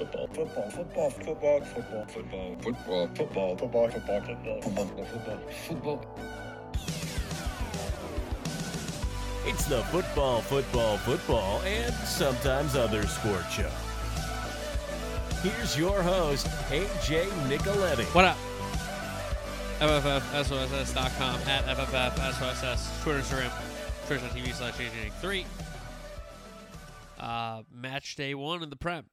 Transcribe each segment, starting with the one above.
football, football, football, football, football, football, football, football, football, football, football, football, football, football. It's the football, football, football, and sometimes other sport show. Here's your host, AJ Nicoletti. What up? FFFSOSS.com at FFFSOSS, Twitter, Instagram, Twitch.tv slash AJ3. Uh, match day one of the Prem.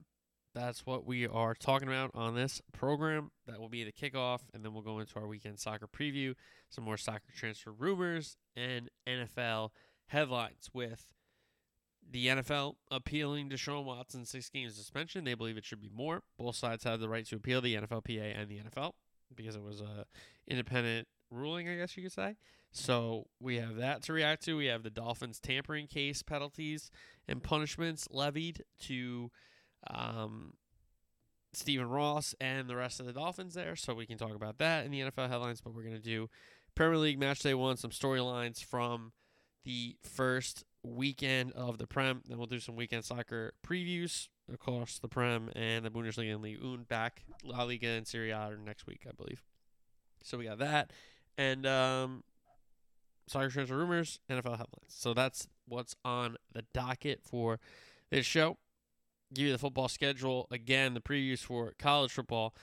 That's what we are talking about on this program. That will be the kickoff, and then we'll go into our weekend soccer preview, some more soccer transfer rumors, and NFL headlines with the NFL appealing Deshaun Watson's six game suspension. They believe it should be more. Both sides have the right to appeal the NFLPA and the NFL because it was a independent ruling, I guess you could say. So we have that to react to. We have the Dolphins tampering case penalties and punishments levied to um, Stephen Ross and the rest of the Dolphins there. So we can talk about that in the NFL headlines, but we're going to do Premier League match day one, some storylines from the first weekend of the Prem. Then we'll do some weekend soccer previews across the Prem and the Bundesliga and Ligue 1 back. La Liga and Serie A next week, I believe. So we got that. And um, soccer transfer rumors, NFL headlines. So that's what's on the docket for this show. Give you the football schedule again. The previews for college football.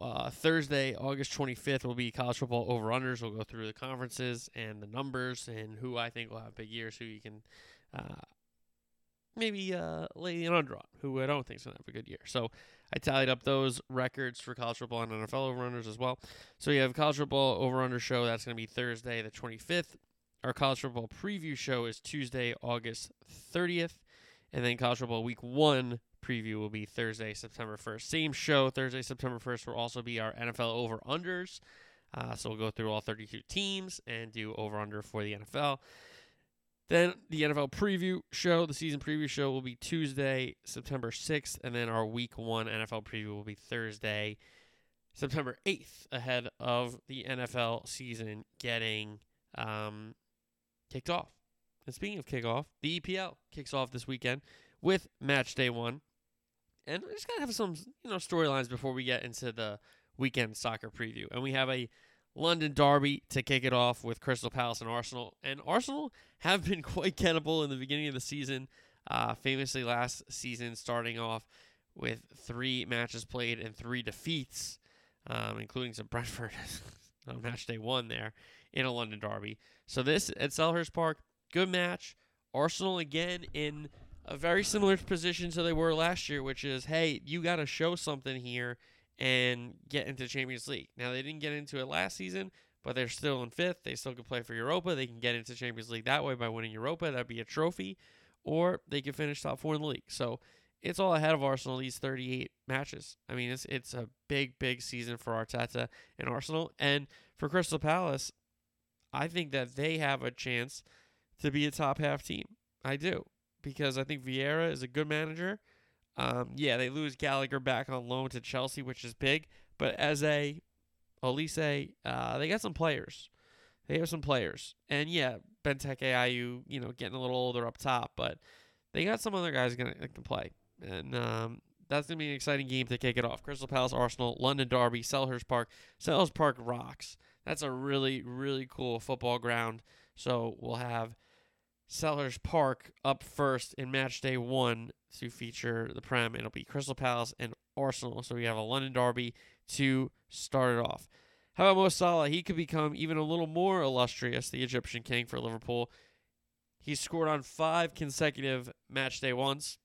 Uh, Thursday, August 25th, will be college football over unders. We'll go through the conferences and the numbers and who I think will have big years, who you can uh, maybe uh, lay an under on, who I don't think is going to have a good year. So I tallied up those records for college football and NFL over unders as well. So you have college football over under show. That's going to be Thursday, the 25th. Our college football preview show is Tuesday, August 30th. And then college football week one preview will be Thursday, September 1st. Same show, Thursday, September 1st, will also be our NFL over unders. Uh, so we'll go through all 32 teams and do over under for the NFL. Then the NFL preview show, the season preview show, will be Tuesday, September 6th. And then our week one NFL preview will be Thursday, September 8th, ahead of the NFL season getting um, kicked off. And speaking of kickoff, the EPL kicks off this weekend with match day one. And we just gotta have some, you know, storylines before we get into the weekend soccer preview. And we have a London derby to kick it off with Crystal Palace and Arsenal. And Arsenal have been quite gettable in the beginning of the season. Uh, famously last season, starting off with three matches played and three defeats, um, including some Brentford on match day one there in a London derby. So this at Selhurst Park, good match. Arsenal again in a very similar position to they were last year, which is, hey, you got to show something here and get into Champions League. Now they didn't get into it last season, but they're still in fifth. They still can play for Europa. They can get into Champions League that way by winning Europa. That'd be a trophy, or they could finish top four in the league. So it's all ahead of Arsenal. These 38 matches. I mean, it's it's a big big season for Arteta and Arsenal, and for Crystal Palace. I think that they have a chance to be a top half team. I do because I think Vieira is a good manager. Um, yeah, they lose Gallagher back on loan to Chelsea, which is big. But as a Olise, uh, they got some players. They have some players, and yeah, Benteke Ayew, you know, getting a little older up top, but they got some other guys gonna that can play, and um, that's gonna be an exciting game to kick it off. Crystal Palace, Arsenal, London Derby, Selhurst Park. Selhurst Park rocks. That's a really really cool football ground. So we'll have Selhurst Park up first in match day one to feature the Prem. It'll be Crystal Palace and Arsenal. So we have a London Derby to start it off. How about Mo Salah? He could become even a little more illustrious, the Egyptian king for Liverpool. He scored on five consecutive match day ones,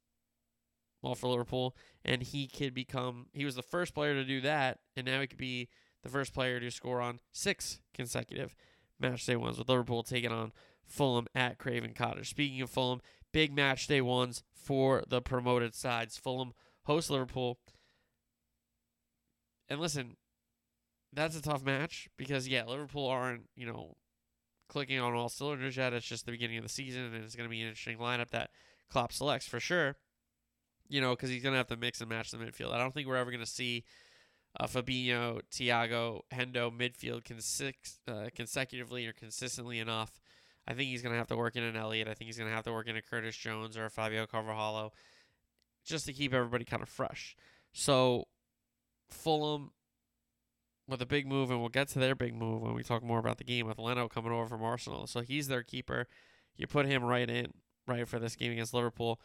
all for Liverpool, and he could become. He was the first player to do that, and now he could be the first player to score on six consecutive match day ones with Liverpool taking on Fulham at Craven Cottage. Speaking of Fulham, big match day ones for the promoted sides. Fulham host Liverpool. And listen, that's a tough match because yeah, Liverpool aren't, you know, clicking on all cylinders yet. It's just the beginning of the season and it's going to be an interesting lineup that Klopp selects for sure. You know, because he's going to have to mix and match the midfield. I don't think we're ever going to see uh, Fabinho, Thiago, Hendo midfield consi- uh, consecutively or consistently enough. I think he's going to have to work in an Elliott. I think he's going to have to work in a Curtis Jones or a Fabio Carvalho just to keep everybody kind of fresh. So Fulham with a big move, and we'll get to their big move when we talk more about the game with Leno coming over from Arsenal. So he's their keeper. You put him right in, right for this game against Liverpool.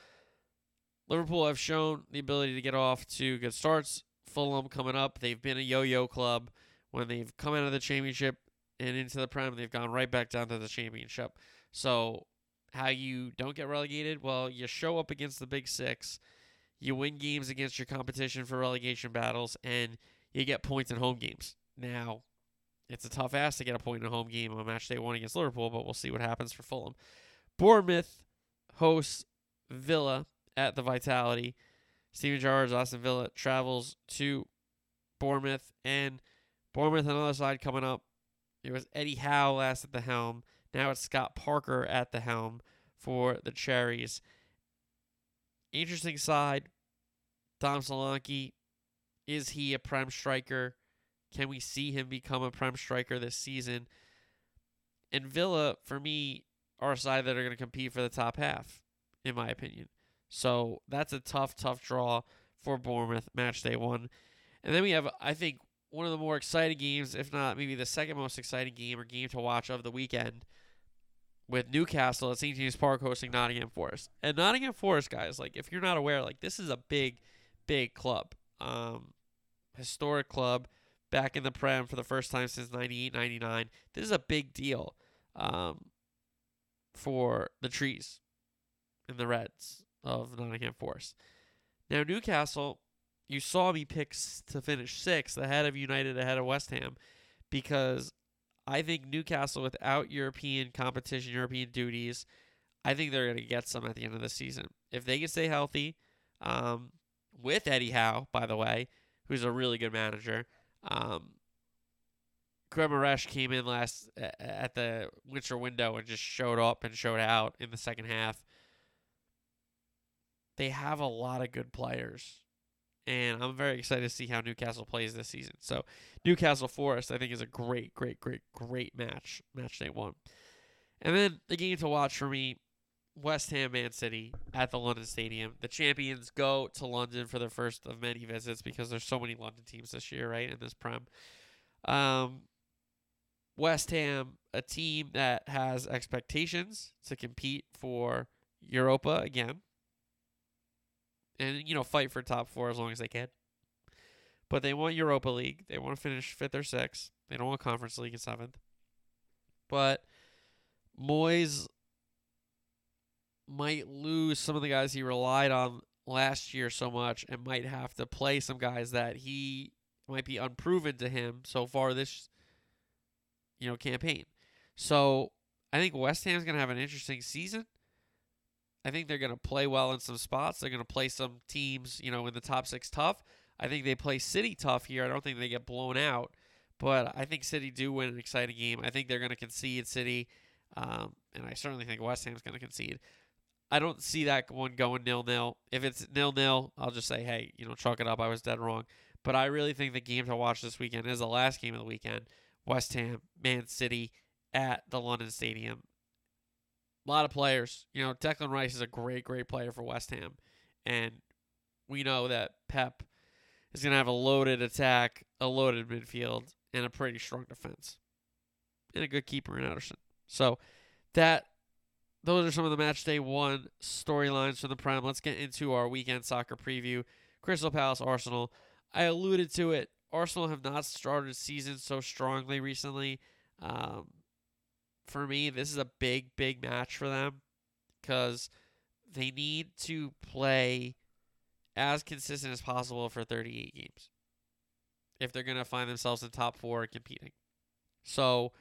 Liverpool have shown the ability to get off to good starts. Fulham coming up, they've been a yo-yo club. When they've come out of the championship and into the Prem, they've gone right back down to the championship. So how you don't get relegated? Well, you show up against the Big Six, you win games against your competition for relegation battles, and you get points in home games. Now, it's a tough ass to get a point in a home game on match day one against Liverpool, but we'll see what happens for Fulham. Bournemouth hosts Villa at the Vitality. Steven Gerrard's Aston Villa travels to Bournemouth, and Bournemouth on the other side coming up. It was Eddie Howe last at the helm. Now it's Scott Parker at the helm for the Cherries. Interesting side. Dom Solanke. Is he a prem striker? Can we see him become a prem striker this season? And Villa, for me, are a side that are going to compete for the top half, in my opinion. So that's a tough, tough draw for Bournemouth, match day one. And then we have, I think, one of the more exciting games, if not maybe the second most exciting game or game to watch of the weekend with Newcastle at St. James Park hosting Nottingham Forest. And Nottingham Forest, guys, like if you're not aware, like this is a big, big club. Um, historic club back in the Prem for the first time since 98 99. This is a big deal um, for the trees and the Reds of Nottingham Forest. Now, Newcastle, you saw me pick to finish sixth ahead of United, ahead of West Ham, because I think Newcastle, without European competition, European duties, I think they're going to get some at the end of the season. If they can stay healthy, um, with Eddie Howe, by the way, who's a really good manager. Um, Guimaraes came in last at the winter window and just showed up and showed out in the second half they have a lot of good players. And I'm very excited to see how Newcastle plays this season. So, Newcastle Forest, I think, is a great, great, great, great match. Match day one. And then the game to watch for me West Ham Man City at the London Stadium. The champions go to London for their first of many visits because there's so many London teams this year, right? In this Prem. Um, West Ham, a team that has expectations to compete for Europa again and you know fight for top four as long as they can. But they want Europa League. They want to finish fifth or sixth. They don't want Conference League in seventh. But Moyes might lose some of the guys he relied on last year so much and might have to play some guys that he might be unproven to him so far this you know campaign. So I think West Ham's going to have an interesting season. I think they're going to play well in some spots. They're going to play some teams, you know, in the top six tough. I think they play City tough here. I don't think they get blown out, but I think City do win an exciting game. I think they're going to concede City, um, and I certainly think West Ham's going to concede. I don't see that one going nil nil. If it's nil nil, I'll just say, hey, you know, chalk it up. I was dead wrong. But I really think the game to watch this weekend is the last game of the weekend. West Ham, Man City at the London Stadium. A lot of players. You know, Declan Rice is a great, great player for West Ham. And we know that Pep is going to have a loaded attack, a loaded midfield, and a pretty strong defense. And a good keeper in Ederson. So that those are some of the match day one storylines from the Prem. Let's get into our weekend soccer preview. Crystal Palace Arsenal. I alluded to it. Arsenal have not started season so strongly recently. Um, for me, this is a big, big match for them because they need to play as consistent as possible for 38 games if they're going to find themselves in top four competing. So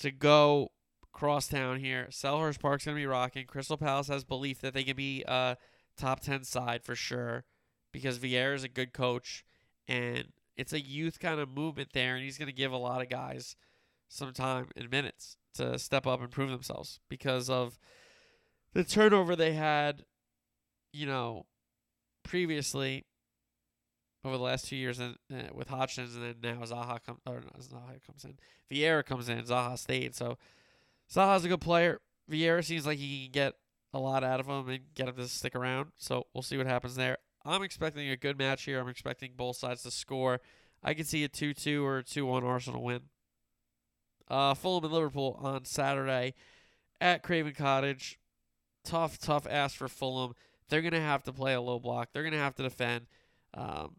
to go cross town here, Selhurst Park's going to be rocking. Crystal Palace has belief that they can be a top 10 side for sure because Vieira is a good coach and it's a youth kind of movement there, and he's going to give a lot of guys – some time in minutes to step up and prove themselves because of the turnover they had, you know, previously over the last two years and uh, with Hodgson and then now Zaha comes or Zaha comes in. Vieira comes in, Zaha stayed. So Zaha's a good player. Vieira seems like he can get a lot out of him and get him to stick around. So we'll see what happens there. I'm expecting a good match here. I'm expecting both sides to score. I could see a 2 2 or a 2 1 Arsenal win. Uh, Fulham and Liverpool on Saturday at Craven Cottage. Tough, tough ass for Fulham. They're going to have to play a low block. They're going to have to defend. Um,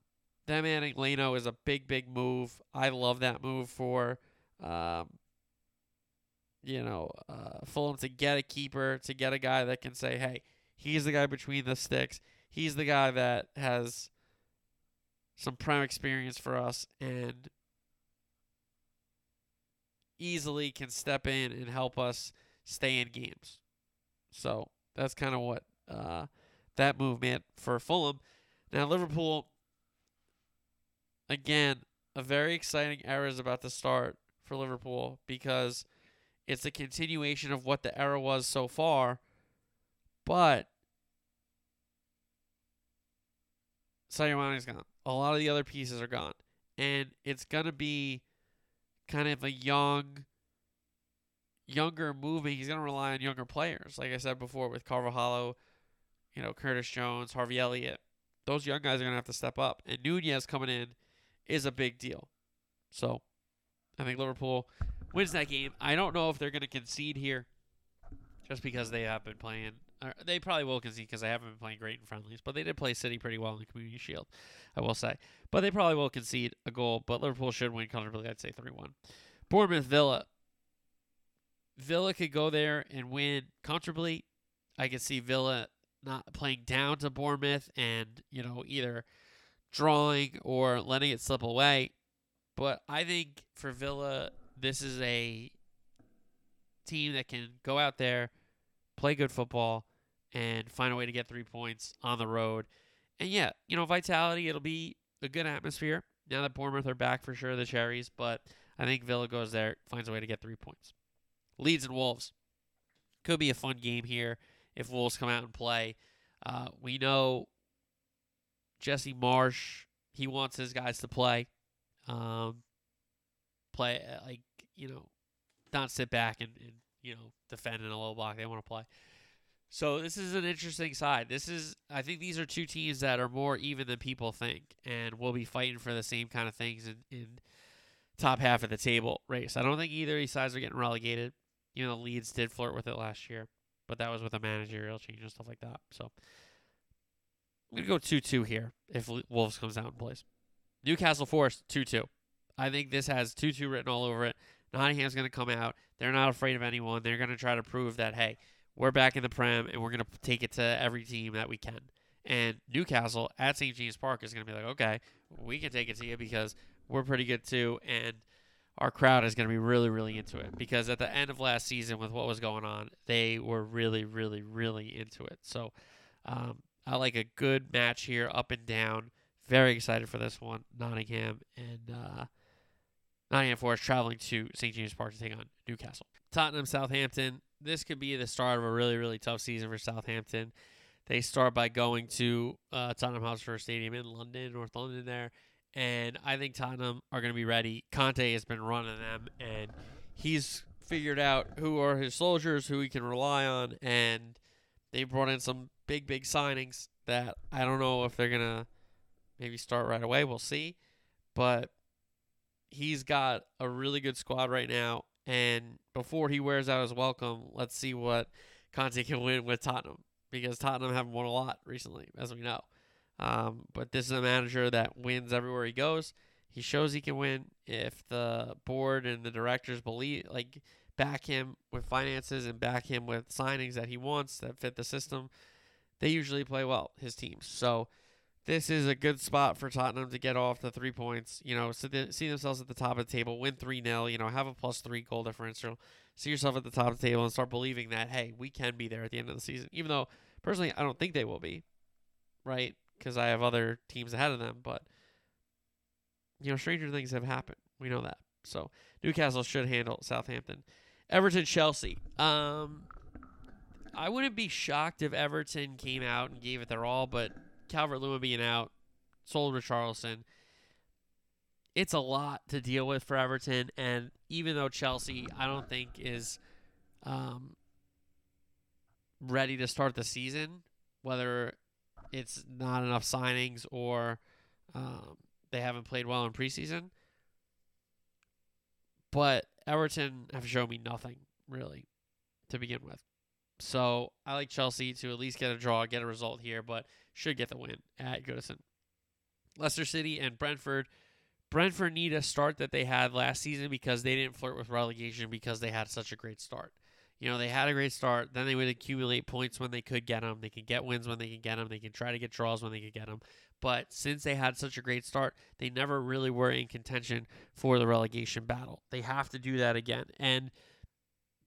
them adding Leno is a big, big move. I love that move for, um, you know, uh, Fulham to get a keeper, to get a guy that can say, hey, he's the guy between the sticks. He's the guy that has some prime experience for us and easily can step in and help us stay in games. So that's kind of what uh, that move meant for Fulham. Now Liverpool, again, a very exciting era is about to start for Liverpool because it's a continuation of what the era was so far, but Sadio Mane is gone. A lot of the other pieces are gone, and it's gonna be kind of a young, younger moving. He's gonna rely on younger players, like I said before, with Carvalho, you know, Curtis Jones, Harvey Elliott. Those young guys are gonna have to step up, and Nunez coming in is a big deal. So, I think Liverpool wins that game. I don't know if they're gonna concede here, just because they have been playing they probably will concede because they haven't been playing great in friendlies, but they did play City pretty well in the Community Shield, I will say. But they probably will concede a goal, but Liverpool should win comfortably. I'd say 3 1. Bournemouth Villa. Villa could go there and win comfortably. I could see Villa not playing down to Bournemouth and, you know, either drawing or letting it slip away. But I think for Villa, this is a team that can go out there, play good football, and find a way to get three points on the road. And yeah, you know, Vitality, it'll be a good atmosphere now that Bournemouth are back for sure, the Cherries. But I think Villa goes there, finds a way to get three points. Leeds and Wolves. Could be a fun game here if Wolves come out and play. Uh, we know Jesse Marsch, he wants his guys to play. Um, play, uh, like, you know, not sit back and, and you know, defend in a low block. They want to play. So this is an interesting side. This is I think these are two teams that are more even than people think and will be fighting for the same kind of things in, in top half of the table race. I don't think either of these sides are getting relegated. You know, the Leeds did flirt with it last year, but that was with a managerial change and stuff like that. So I'm gonna go two two here if Wolves comes out and plays. Newcastle Forest two two. I think this has two two written all over it. Nottingham's gonna come out. They're not afraid of anyone. They're gonna try to prove that hey, we're back in the Prem and we're going to take it to every team that we can. And Newcastle at St. James Park is going to be like, okay, we can take it to you because we're pretty good too. And our crowd is going to be really, really into it because at the end of last season, with what was going on, they were really, really, really into it. So um, I like a good match here, up and down. Very excited for this one. Nottingham and uh, Nottingham Forest traveling to St. James Park to take on Newcastle. Tottenham, Southampton this could be the start of a really, really tough season for Southampton. They start by going to uh, Tottenham Hotspur Stadium in London, North London, there, and I think Tottenham are going to be ready. Conte has been running them, and he's figured out who are his soldiers, who he can rely on, and they brought in some big, big signings that I don't know if they're gonna maybe start right away. We'll see, but he's got a really good squad right now, and before he wears out his welcome, let's see what Conte can win with Tottenham because Tottenham haven't won a lot recently, as we know. Um, but this is a manager that wins everywhere he goes. He shows he can win if the board and the directors believe, like, back him with finances and back him with signings that he wants that fit the system. They usually play well, his teams. So this is a good spot for Tottenham to get off the three points. You know, see themselves at the top of the table, win 3 0, you know, have a plus three goal differential, see yourself at the top of the table and start believing that, hey, we can be there at the end of the season. Even though, personally, I don't think they will be, right? Because I have other teams ahead of them. But, you know, stranger things have happened. We know that. So Newcastle should handle Southampton. Everton, Chelsea. Um, I wouldn't be shocked if Everton came out and gave it their all, but Calvert Lewin being out, sold Richarlison. It's a lot to deal with for Everton, and even though Chelsea, I don't think is um, ready to start the season, whether it's not enough signings or um, they haven't played well in preseason. But Everton have shown me nothing really to begin with. So I like Chelsea to at least get a draw, get a result here, but should get the win at Goodison. Leicester City and Brentford. Brentford need a start that they had last season because they didn't flirt with relegation because they had such a great start. You know, they had a great start. Then they would accumulate points when they could get them. They can get wins when they can get them. They can try to get draws when they could get them. But since they had such a great start, they never really were in contention for the relegation battle. They have to do that again. And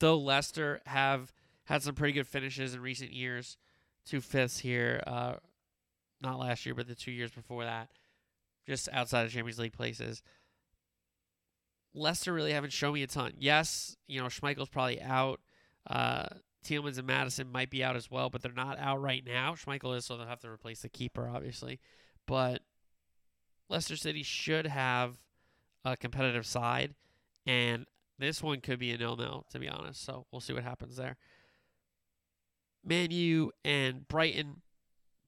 though Leicester have had some pretty good finishes in recent years, two fifths here, uh, not last year, but the two years before that, just outside of Champions League places. Leicester really haven't shown me a ton. Yes, you know, Schmeichel's probably out. Uh, Tielemans and Maddison might be out as well, but they're not out right now. Schmeichel is, so they'll have to replace the keeper, obviously. But Leicester City should have a competitive side, and this one could be a nil-nil, to be honest. So we'll see what happens there. Man U and Brighton.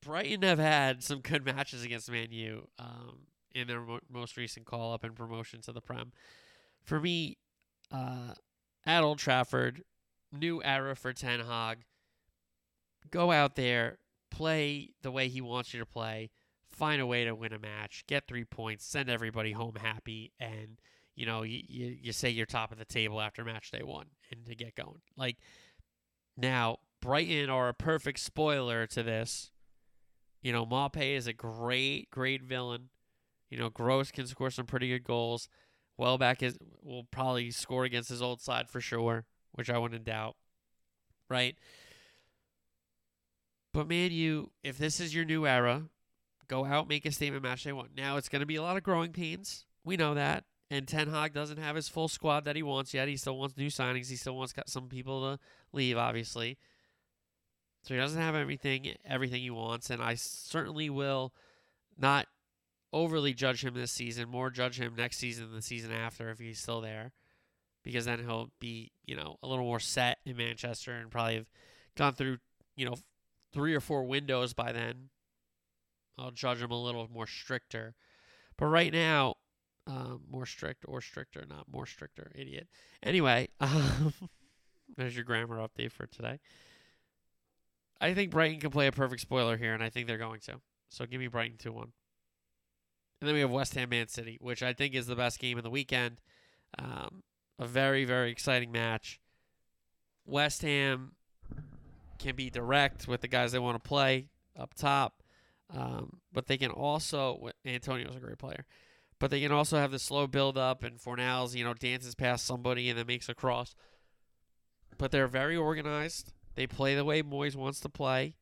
Brighton have had some good matches against Man U um, in their mo- most recent call up and promotion to the Prem. For me, uh, at Old Trafford, new era for Ten Hag. Go out there, play the way he wants you to play, find a way to win a match, get three points, send everybody home happy, and you know you, you, you say you're top of the table after match day one and to get going. Like now, Brighton are a perfect spoiler to this. You know, Maupay is a great, great villain. You know, Gross can score some pretty good goals. Welbeck is will probably score against his old side for sure, which I wouldn't doubt. Right? But man, you if this is your new era, go out, make a statement match day one. Now it's gonna be a lot of growing pains. We know that. And Ten Hag doesn't have his full squad that he wants yet. He still wants new signings. He still wants got some people to leave, obviously. So he doesn't have everything everything he wants, and I certainly will not overly judge him this season, more judge him next season than the season after if he's still there. Because then he'll be, you know, a little more set in Manchester and probably have gone through, you know, three or four windows by then. I'll judge him a little more stricter. But right now, um, more strict or stricter, not more stricter, idiot. Anyway, um, there's your grammar update for today. I think Brighton can play a perfect spoiler here, and I think they're going to. So give me Brighton 2 1. And then we have West Ham Man City, which I think is the best game of the weekend. Um, a very, very exciting match. West Ham can be direct with the guys they want to play up top, um, but they can also. Antonio's a great player, but they can also have the slow build up, and Fornals, you know, dances past somebody and then makes a cross. But they're very organized. They play the way Moyes wants to play,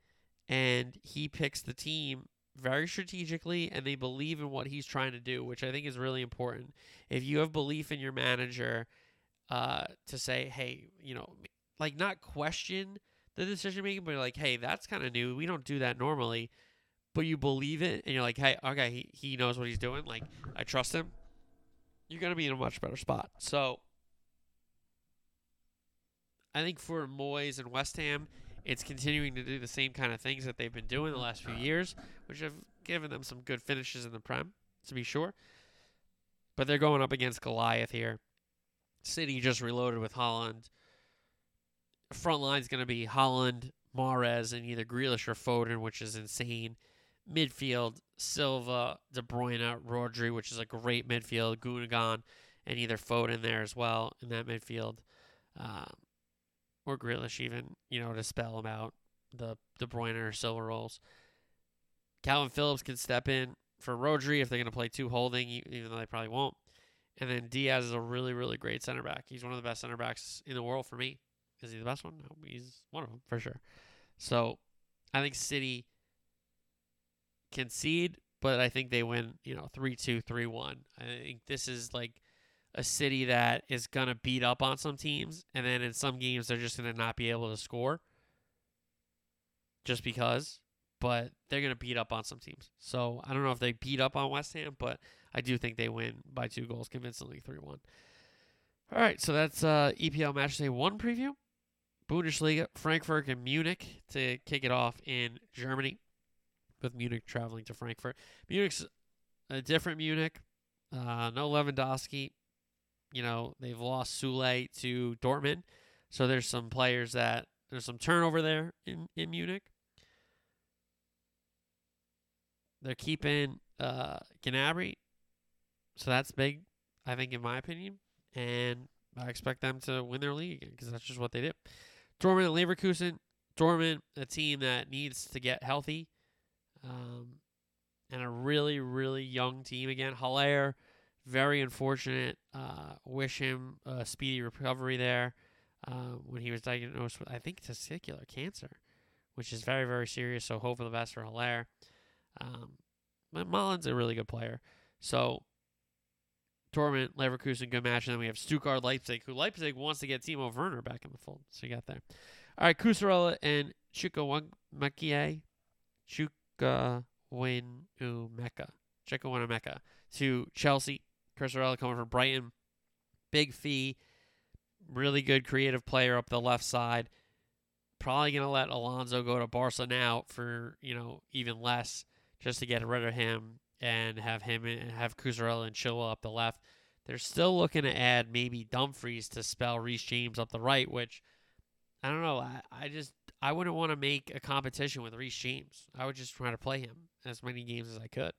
and he picks the team very strategically and they believe in what he's trying to do, which I think is really important. If you have belief in your manager uh, to say, hey, you know, like not question the decision making, but like, hey, that's kind of new. We don't do that normally. But you believe it and you're like, hey, okay, he, he knows what he's doing. Like, I trust him. You're going to be in a much better spot. So I think for Moyes and West Ham, it's continuing to do the same kind of things that they've been doing the last few years, which have given them some good finishes in the Prem, to be sure. But they're going up against Goliath here. City just reloaded with Haaland. Front line's going to be Haaland, Mahrez, and either Grealish or Foden, which is insane. Midfield, Silva, De Bruyne, Rodri, which is a great midfield. Gundogan, and either Foden there as well in that midfield. Um, or Grealish even, you know, to spell him out, the De Bruyne or Silva roles. Kalvin Phillips can step in for Rodri if they're going to play two holding, even though they probably won't. And then Dias is a really, really great center back. He's one of the best center backs in the world for me. Is he the best one? No, he's one of them for sure. So I think City concede, but I think they win, you know, 3 2, 3 1. I think this is like a city that is going to beat up on some teams, and then in some games they're just going to not be able to score just because. But they're going to beat up on some teams. So I don't know if they beat up on West Ham, but I do think they win by two goals convincingly 3 1. All right, so that's uh, EPL Match Day 1 preview. Bundesliga, Frankfurt and Munich to kick it off in Germany. with Munich traveling to Frankfurt. Munich's a different Munich. Uh, no Lewandowski. You know, they've lost Sule to Dortmund. So there's some players that there's some turnover there in, in Munich. They're keeping uh, Gnabry. So that's big, I think, in my opinion. And I expect them to win their league again because that's just what they did. Dortmund and Leverkusen. Dortmund, a team that needs to get healthy. Um, and a really, really young team again. Haller, very unfortunate. Uh, wish him a speedy recovery there uh, when he was diagnosed with, I think, testicular cancer, which is very, very serious. So hope for the best for Haller. Um, but Malen's a really good player. So Dortmund, Leverkusen, good match. And then we have Stuttgart, Leipzig, who Leipzig wants to get Timo Werner back in the fold. So you got there. All right, Cucurella and Chukwuemeka. Chukwuemeka. Chukwuemeka to Chelsea. Cucurella coming from Brighton. Big fee. Really good creative player up the left side. Probably going to let Alonso go to Barca now for, you know, even less just to get rid of him and have him and have Cucurella and Chilwell up the left. They're still looking to add maybe Dumfries to spell Reece James up the right, which I don't know. I, I just I wouldn't want to make a competition with Reece James. I would just try to play him as many games as I could.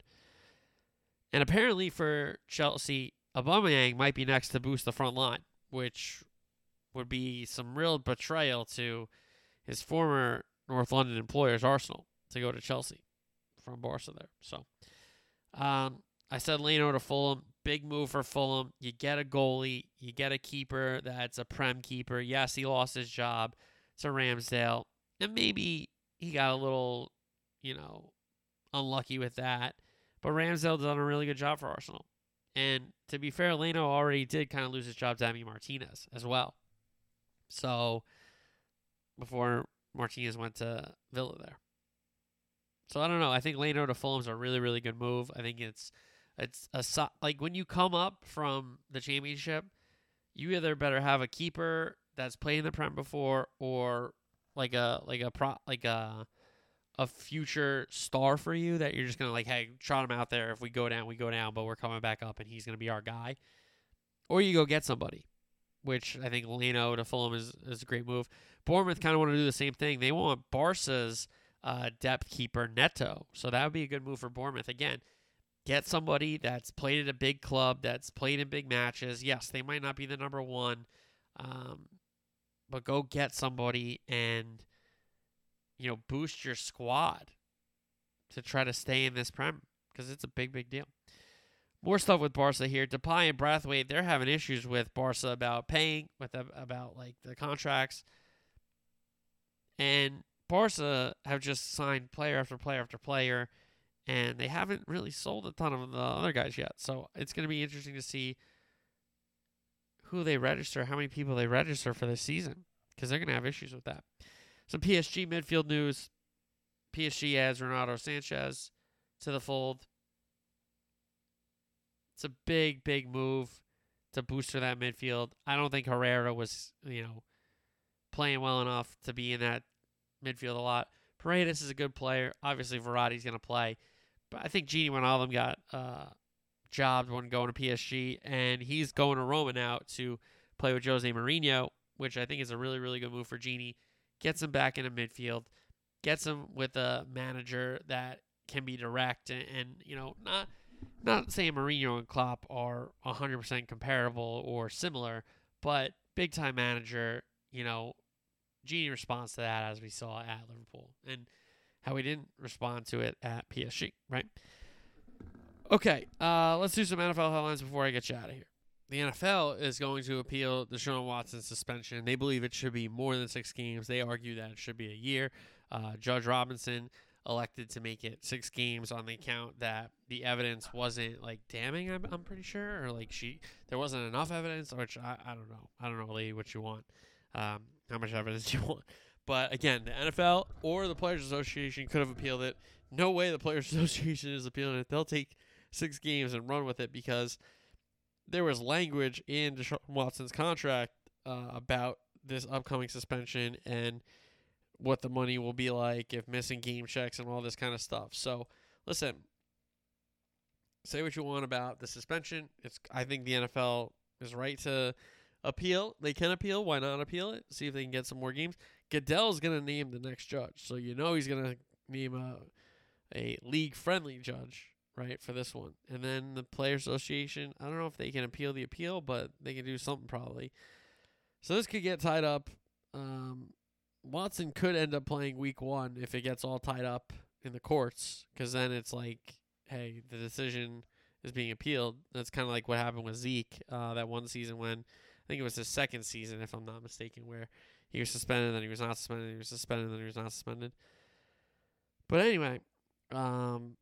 And apparently for Chelsea, Aubameyang might be next to boost the front line, which would be some real betrayal to his former North London employers, Arsenal, to go to Chelsea from Barca there. So um, I said Leno to Fulham. Big move for Fulham. You get a goalie. You get a keeper that's a Prem keeper. Yes, he lost his job to Ramsdale. And maybe he got a little, you know, unlucky with that. But Ramsdale done a really good job for Arsenal. And to be fair, Leno already did kind of lose his job to Emi Martinez as well. So before Martinez went to Villa there. So I don't know. I think Leno to Fulham's a really, really good move. I think it's it's a like when you come up from the championship, you either better have a keeper that's played in the Prem before, or like a like a pro like a a future star for you that you're just gonna like, hey, trot him out there. If we go down, we go down, but we're coming back up, and he's gonna be our guy. Or you go get somebody, which I think Leno to Fulham is is a great move. Bournemouth kind of want to do the same thing. They want Barca's uh, depth keeper Neto. So that would be a good move for Bournemouth. Again, get somebody that's played at a big club, that's played in big matches. Yes, they might not be the number one, um, but go get somebody and you know boost your squad to try to stay in this prem because it's a big, big deal. More stuff with Barca here. Depay and Braithwaite, they're having issues with Barca about paying, with about like the contracts. And Barca have just signed player after player after player, and they haven't really sold a ton of the other guys yet. So it's going to be interesting to see who they register, how many people they register for this season, because they're going to have issues with that. Some PSG midfield news. PSG adds Renato Sanches to the fold. It's a big, big move to booster that midfield. I don't think Herrera was, you know, playing well enough to be in that midfield a lot. Paredes is a good player. Obviously, Verratti's going to play. But I think Gini, when all of them got uh, jobbed when going to PSG, and he's going to Roma now to play with Jose Mourinho, which I think is a really, really good move for Gini. Gets him back into midfield, gets him with a manager that can be direct, and, and you know, not not saying Mourinho and Klopp are 100% comparable or similar, but big time manager, you know, Gini responds to that as we saw at Liverpool and how he didn't respond to it at PSG, right? Okay, uh, let's do some NFL headlines before I get you out of here. The NFL is going to appeal Deshaun Watson's suspension. They believe it should be more than six games. They argue that it should be a year. Uh, Judge Robinson elected to make it six games on the account that the evidence wasn't like damning. I'm, I'm pretty sure, or like she there wasn't enough evidence, which I, I don't know. I don't know, lady, what you want. Um, how much evidence you want. But again, the NFL or the Players Association could have appealed it. No way the Players Association is appealing it. They'll take six games and run with it because there was language in Deshaun Watson's contract uh, about this upcoming suspension, and what the money will be like if missing game checks and all this kind of stuff. So, listen, say what you want about the suspension. It's I think the NFL is right to appeal. They can appeal. Why not appeal it? See if they can get some more games. Goodell's gonna name the next judge, so you know he's gonna name a a league friendly judge, right, for this one. And then the player association. I don't know if they can appeal the appeal, but they can do something probably. So this could get tied up. Um, Watson could end up playing week one if it gets all tied up in the courts, because then it's like, hey, the decision is being appealed. That's kind of like what happened with Zeke uh, that one season when I think it was his second season, if I'm not mistaken, where he was suspended, then he was not suspended, he was suspended, then he was not suspended. But anyway, um,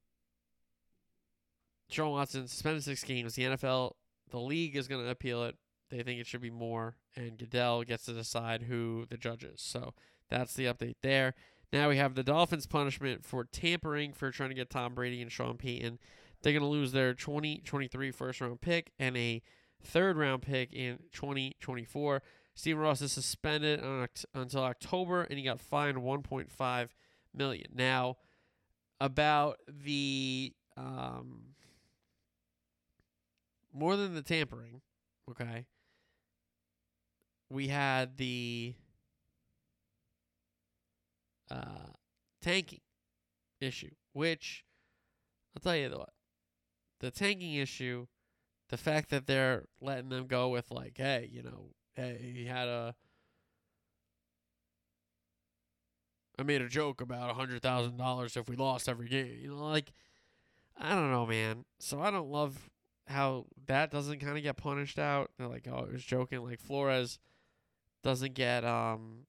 Sean Watson suspended six games. The NFL, the league is going to appeal it. They think it should be more, and Goodell gets to decide who the judge is. So that's the update there. Now we have the Dolphins' punishment for tampering for trying to get Tom Brady and Sean Payton. They're going to lose their 2023 first round pick and a third round pick in 2024. Stephen Ross is suspended until October, and he got fined 1.5 million. Now, about the um, more than the tampering, okay. We had the uh, tanking issue, which I'll tell you what, the tanking issue, the fact that they're letting them go with like, hey, you know, hey, he had a. I made a joke about a hundred thousand dollars if we lost every game. You know, like I don't know, man. So I don't love how that doesn't kind of get punished out. They're like, oh, it was joking. Like Flores doesn't get um,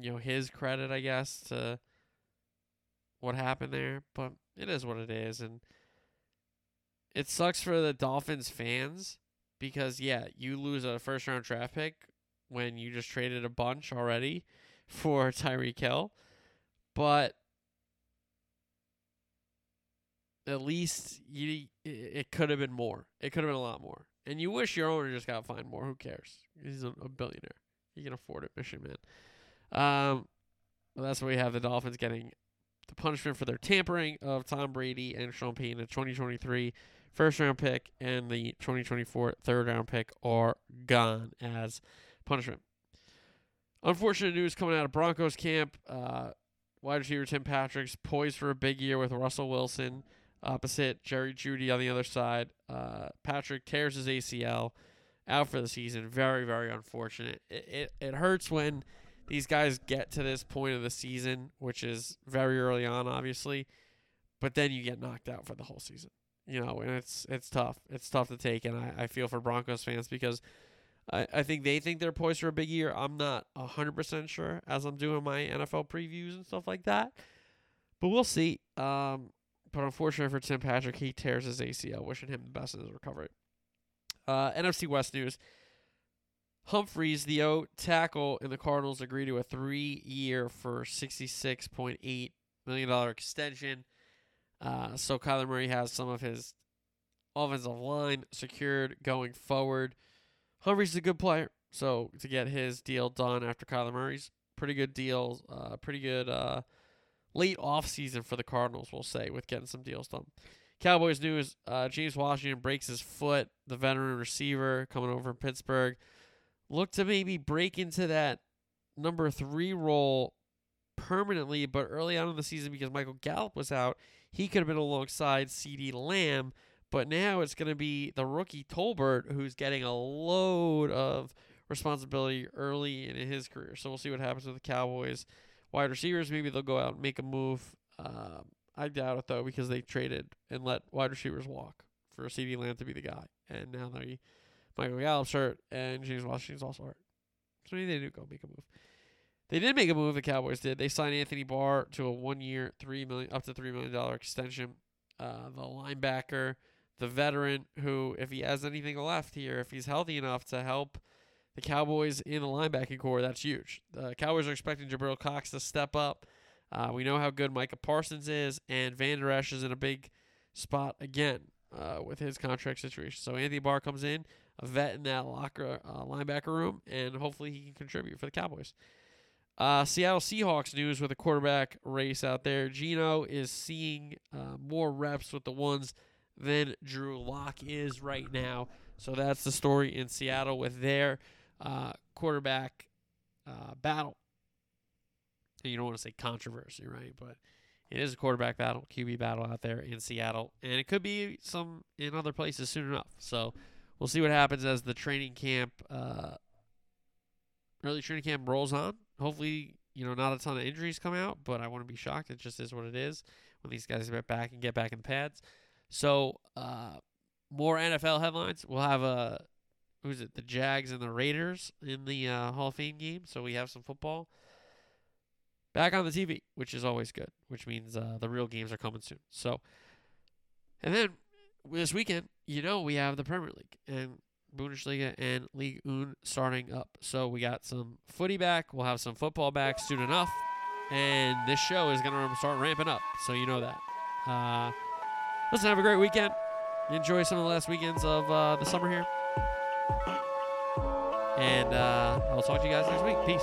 you know, his credit, I guess, to what happened there. But it is what it is, and it sucks for the Dolphins fans because yeah, you lose a first round draft pick when you just traded a bunch already for Tyreek Hill. But at least you it could have been more. It could have been a lot more. And you wish your owner just got fined more. Who cares? He's a, billionaire. He can afford it, Mission Man. Um, well, that's what we have the Dolphins getting the punishment for their tampering of Tom Brady and Sean Payton in 2023 first round pick and the 2024 third round pick are gone as punishment. Unfortunate news coming out of Broncos camp. Uh, wide receiver Tim Patrick's poised for a big year with Russell Wilson opposite Jerry Judy on the other side. Uh, Patrick tears his ACL out for the season. Very, very unfortunate. It, it, it hurts when these guys get to this point of the season, which is very early on, obviously, but then you get knocked out for the whole season you know, and it's it's tough. It's tough to take, and I, I feel for Broncos fans because I, I think they think they're poised for a big year. I'm not hundred percent sure as I'm doing my NFL previews and stuff like that, but we'll see. Um, but unfortunately for Tim Patrick, he tears his ACL. Wishing him the best in his recovery. Uh, NFC West news. Humphries, the O tackle, and the Cardinals agree to a three-year for sixty-six point eight million dollar extension. Uh, so Kyler Murray has some of his offensive line secured going forward. Humphries is a good player, so to get his deal done after Kyler Murray's pretty good deal, uh, pretty good uh, late off season for the Cardinals, we'll say, with getting some deals done. Cowboys news: uh, James Washington breaks his foot. The veteran receiver coming over from Pittsburgh looked to maybe break into that number three role permanently, but early on in the season because Michael Gallup was out, he could have been alongside CeeDee Lamb, but now it's going to be the rookie Tolbert who's getting a load of responsibility early in his career. So we'll see what happens with the Cowboys. Wide receivers, maybe they'll go out and make a move. Um, I doubt it though because they traded and let wide receivers walk for CeeDee Lamb to be the guy, and now they Michael Gallup's hurt and James Washington's also hurt. So maybe they do go make a move. They did make a move. The Cowboys did. They signed Anthony Barr to a one-year, three million, up to three million dollar extension. Uh, the linebacker, the veteran, who, if he has anything left here, if he's healthy enough to help the Cowboys in the linebacking core, that's huge. The Cowboys are expecting Jabril Cox to step up. Uh, we know how good Micah Parsons is, and Vander Esch is in a big spot again uh, with his contract situation. So Anthony Barr comes in, a vet in that locker uh, linebacker room, and hopefully he can contribute for the Cowboys. Uh, Seattle Seahawks news with a quarterback race out there. Geno is seeing uh, more reps with the ones than Drew Lock is right now. So that's the story in Seattle with their uh, quarterback uh, battle. You don't want to say controversy, right? But it is a quarterback battle, QB battle out there in Seattle, and it could be some in other places soon enough. So we'll see what happens as the training camp, uh, early training camp rolls on. Hopefully, you know, not a ton of injuries come out, but I wouldn't be shocked. It just is what it is when these guys get back and get back in the pads. So, uh, more NFL headlines. We'll have a who's it? The Jags and the Raiders in the uh, Hall of Fame game. So we have some football back on the TV, which is always good. Which means uh, the real games are coming soon. So, and then this weekend, you know, we have the Premier League and Bundesliga and League 1 starting up. So we got some footy back. We'll have some football back soon enough. And this show is going to start ramping up. So you know that. Uh, listen, have a great weekend. Enjoy some of the last weekends of uh, the summer here. And uh, I'll talk to you guys next week. Peace.